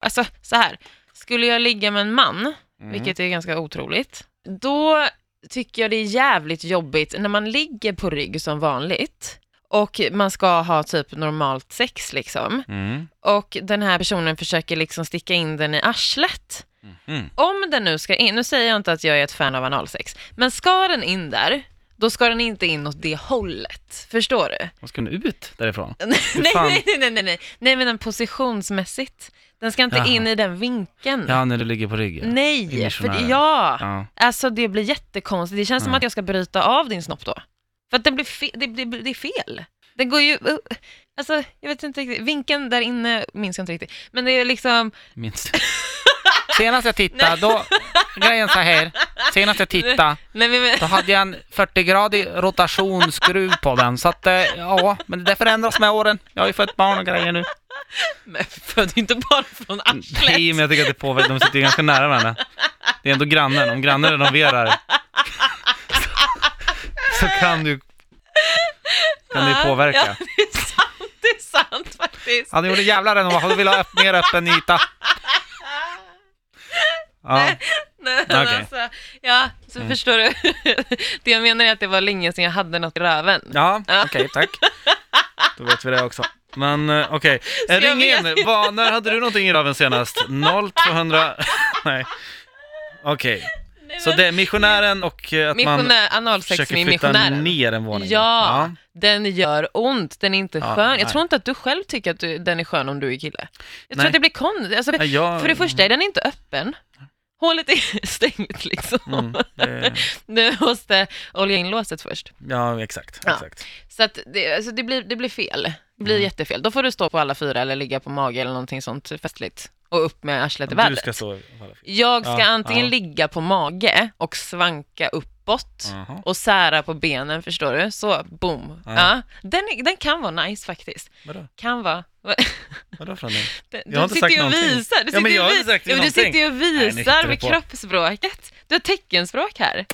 Alltså så här, skulle jag ligga med en man, Mm. vilket är ganska otroligt, då tycker jag det är jävligt jobbigt när man ligger på rygg som vanligt och man ska ha typ normalt sex liksom Mm. och den här personen försöker liksom sticka in den i arslet. Mm. Om den nu ska in, nu säger jag inte att jag är ett fan av analsex, men ska den in där, då ska den inte in åt det hållet. Förstår du? Vad ska den ut därifrån? nej, nej, nej, nej, nej, nej, men positionsmässigt. Den ska inte Jaha. in i den vinkeln. Ja, när du ligger på ryggen. Nej, för missionären. ja. Ja. Alltså det blir jättekonstigt. Det känns som Ja. att jag ska bryta av din snopp då. För att den blir fe- det, det, det är fel. Den går ju... uh, Alltså, jag vet inte riktigt. Vinkeln där inne minns jag inte riktigt. Men det är liksom... Minst. Senast jag tittade, då, grejen så här. Senast jag tittade, Nej, men, då hade jag en 40-gradig rotationsskruv på den. Så att, eh, ja, men det förändras med åren. Jag har ju fött barn och grejer nu. Men född inte bara från arslet. Nej, men jag tycker att det påverkar. De sitter ju ganska nära varandra. Det är ändå grannen. Om grannen renoverar så kan du kan det påverka. Ja, det är sant. Det är sant faktiskt. Han gjorde en jävla renovation, vill ha öpp, mer öppen yta. Ja, Nej, men Okej. alltså, ja, så Mm. förstår du. Det jag menar är att det var länge sedan jag hade något i röven. ja Ja. okej, tack. Då vet vi det också. Men eh, okej, Ska jag ring in. Vad- när hade du någonting i röven senast? 0200... Nej. Okej, Nej, så det är missionären och eh, att man Missionär, analsex försöker flytta missionären. ner en våning. Ja, den gör ont, den är inte Ja, skön. nej. Jag tror inte att du själv tycker att du, den är skön om du är kille. Jag tror Nej. att det blir konstigt. Alltså Ja, jag- För det första är den inte öppen. Hålet är stängt liksom. Mm, det, Du måste olja in låset först. ja, exakt. Ja. exakt. Så att det, alltså det, blir, det blir fel. Det blir Mm. jättefel. Då får du stå på alla fyra eller ligga på mage eller någonting sånt festligt. Och upp med arslet i Du vädret. ska stå... Jag ska Ja, antingen ja. ligga på mage och svanka uppåt Jaha. och sära på benen, förstår du? Så, boom. Ja. Ja. Den, den kan vara nice faktiskt. Vadå? Kan vara. Vadå för någonting? Du Jag har inte sitter sagt någonting. visar. Du Ja, men sitter jag har inte sagt ja, men Du sitter ju och Nej, visar hittar med kroppsspråket. Du har teckenspråk här.